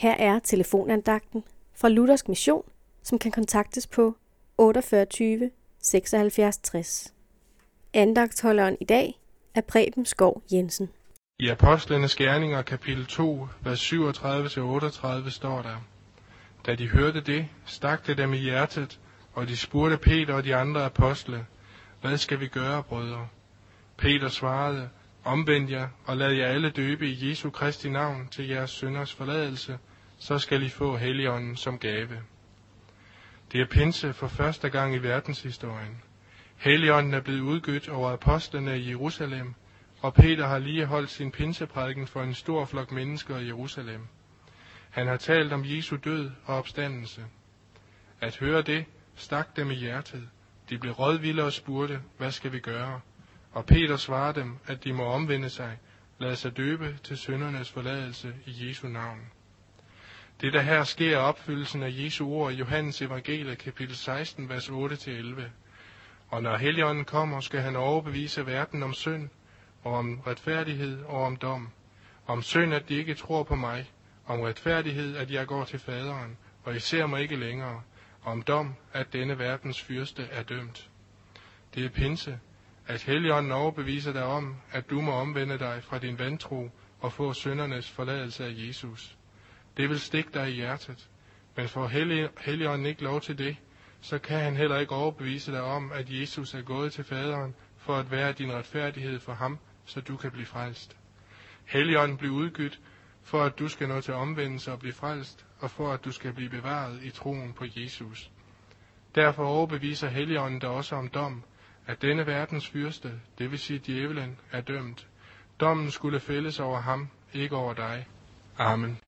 Her er telefonandagten fra Luthersk Mission, som kan kontaktes på 48 76 60. Andagtholderen i dag er Preben Skov Jensen. I Apostlenes Gerninger kapitel 2, vers 37-38 står der, Da de hørte det, stak det dem i hjertet, og de spurgte Peter og de andre apostle, Hvad skal vi gøre, brødre? Peter svarede, Omvend jer og lad jer alle døbe i Jesu Kristi navn til jeres synders forladelse, så skal I få Helligånden som gave. Det er pinse for første gang i verdenshistorien. Helligånden er blevet udgødt over apostlene i Jerusalem, og Peter har lige holdt sin pinseprædiken for en stor flok mennesker i Jerusalem. Han har talt om Jesu død og opstandelse. At høre det stak dem i hjertet. De blev rådvilde og spurgte, hvad skal vi gøre? Og Peter svarer dem, at de må omvende sig, lade sig døbe til syndernes forladelse i Jesu navn. Det der her sker er opfyldelsen af Jesu ord i Johannes evangelie kapitel 16, vers 8-11. Og når Helligånden kommer, skal han overbevise verden om synd, og om retfærdighed og om dom. Om synd, at de ikke tror på mig. Om retfærdighed, at jeg går til faderen, og I ser mig ikke længere. Om dom, at denne verdens fyrste er dømt. Det er pinse, at Helligånden overbeviser dig om, at du må omvende dig fra din vantro og få syndernes forladelse af Jesus. Det vil stikke dig i hjertet, men får Helligånden ikke lov til det, så kan han heller ikke overbevise dig om, at Jesus er gået til faderen for at være din retfærdighed for ham, så du kan blive frelst. Helligånden bliver udgydt, for at du skal nå til omvendelse og blive frelst, og for at du skal blive bevaret i troen på Jesus. Derfor overbeviser Helligånden dig også om dom, at denne verdens fyrste, det vil sige djævelen, er dømt. Dommen skulle fældes over ham, ikke over dig. Amen.